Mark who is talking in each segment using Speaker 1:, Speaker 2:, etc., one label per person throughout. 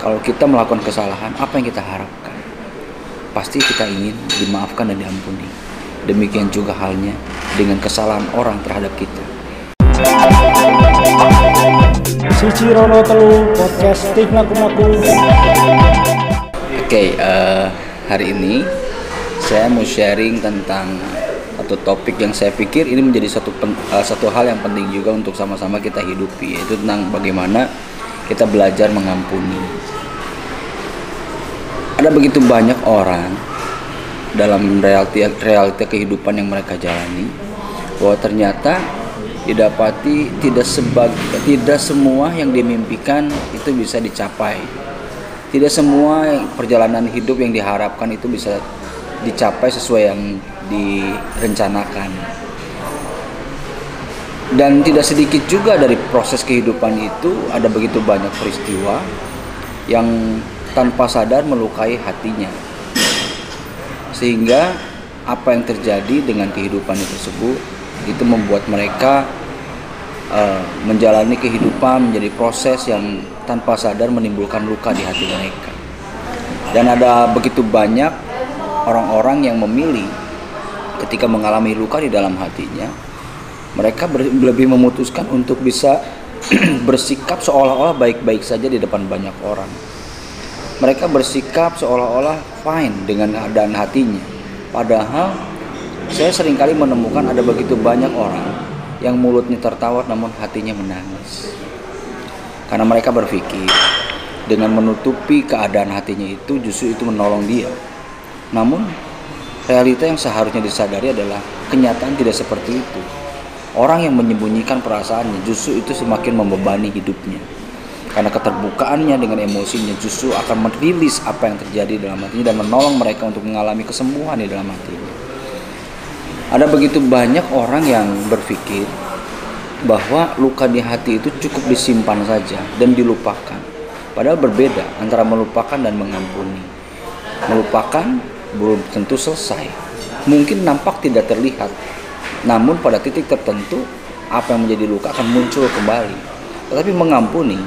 Speaker 1: kalau kita melakukan kesalahan, apa yang kita harapkan? Pasti kita ingin dimaafkan dan diampuni. Demikian juga halnya dengan kesalahan orang terhadap kita.
Speaker 2: Siji Rono Telu Podcast Laku Maku
Speaker 1: Oke, eh, hari ini saya mau sharing tentang satu topik yang saya pikir ini menjadi satu pen- eh, satu hal yang penting juga untuk sama-sama kita hidupi yaitu tentang bagaimana kita belajar mengampuni. Ada begitu banyak orang dalam realita realita kehidupan yang mereka jalani bahwa ternyata didapati tidak sebag tidak semua yang dimimpikan itu bisa dicapai. Tidak semua perjalanan hidup yang diharapkan itu bisa dicapai sesuai yang direncanakan. Dan tidak sedikit juga dari proses kehidupan itu ada begitu banyak peristiwa yang tanpa sadar melukai hatinya. Sehingga apa yang terjadi dengan kehidupan tersebut itu membuat mereka eh, menjalani kehidupan menjadi proses yang tanpa sadar menimbulkan luka di hati mereka. Dan ada begitu banyak orang-orang yang memilih ketika mengalami luka di dalam hatinya, mereka ber- lebih memutuskan untuk bisa bersikap seolah-olah baik-baik saja di depan banyak orang. Mereka bersikap seolah-olah fine dengan keadaan hatinya. Padahal saya sering kali menemukan ada begitu banyak orang yang mulutnya tertawa namun hatinya menangis. Karena mereka berpikir dengan menutupi keadaan hatinya itu justru itu menolong dia. Namun realita yang seharusnya disadari adalah kenyataan tidak seperti itu. Orang yang menyembunyikan perasaannya justru itu semakin membebani hidupnya. Karena keterbukaannya dengan emosinya justru akan merilis apa yang terjadi dalam hatinya dan menolong mereka untuk mengalami kesembuhan di dalam hatinya. Ada begitu banyak orang yang berpikir bahwa luka di hati itu cukup disimpan saja dan dilupakan. Padahal berbeda antara melupakan dan mengampuni. Melupakan belum tentu selesai. Mungkin nampak tidak terlihat. Namun pada titik tertentu apa yang menjadi luka akan muncul kembali. Tetapi mengampuni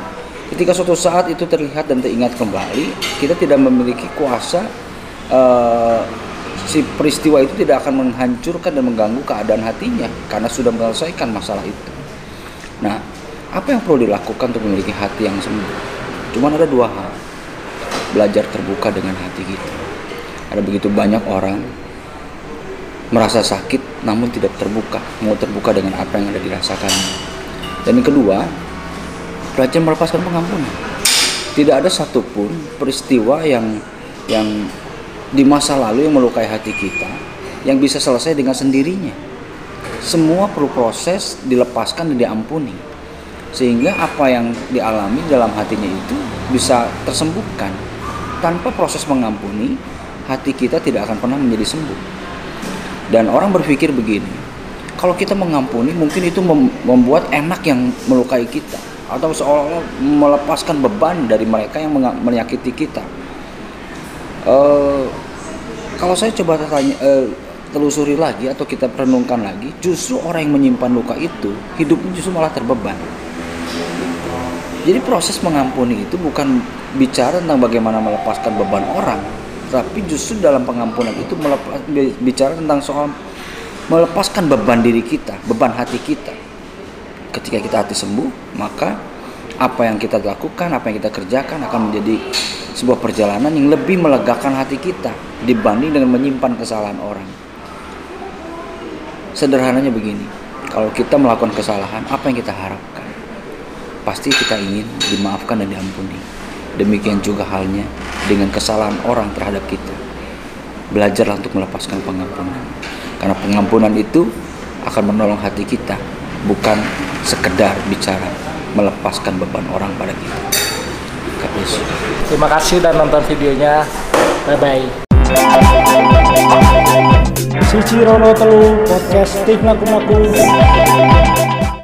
Speaker 1: ketika suatu saat itu terlihat dan teringat kembali, kita tidak memiliki kuasa eh, si peristiwa itu tidak akan menghancurkan dan mengganggu keadaan hatinya karena sudah menyelesaikan masalah itu. Nah, apa yang perlu dilakukan untuk memiliki hati yang sembuh? Cuman ada dua hal. Belajar terbuka dengan hati kita. Ada begitu banyak orang merasa sakit namun tidak terbuka, mau terbuka dengan apa yang ada dirasakannya. Dan yang kedua, belajar melepaskan pengampunan. Tidak ada satupun peristiwa yang yang di masa lalu yang melukai hati kita yang bisa selesai dengan sendirinya. Semua perlu proses dilepaskan dan diampuni. Sehingga apa yang dialami dalam hatinya itu bisa tersembuhkan. Tanpa proses mengampuni, hati kita tidak akan pernah menjadi sembuh. Dan orang berpikir begini, kalau kita mengampuni mungkin itu mem- membuat enak yang melukai kita atau seolah-olah melepaskan beban dari mereka yang menyakiti kita. Eh, kalau saya coba tanya, eh, telusuri lagi atau kita renungkan lagi, justru orang yang menyimpan luka itu hidupnya justru malah terbeban. Jadi proses mengampuni itu bukan bicara tentang bagaimana melepaskan beban orang, tapi justru dalam pengampunan itu melepas, bicara tentang soal melepaskan beban diri kita, beban hati kita. Ketika kita hati sembuh, maka apa yang kita lakukan, apa yang kita kerjakan akan menjadi sebuah perjalanan yang lebih melegakan hati kita dibanding dengan menyimpan kesalahan orang. Sederhananya begini, kalau kita melakukan kesalahan, apa yang kita harapkan? Pasti kita ingin dimaafkan dan diampuni. Demikian juga halnya dengan kesalahan orang terhadap kita. Belajarlah untuk melepaskan pengampunan. Karena pengampunan itu akan menolong hati kita, bukan sekedar bicara melepaskan beban orang pada kita.
Speaker 2: Terima kasih dan nonton videonya Bye bye Siji Rono Telu Podcast Steve Laku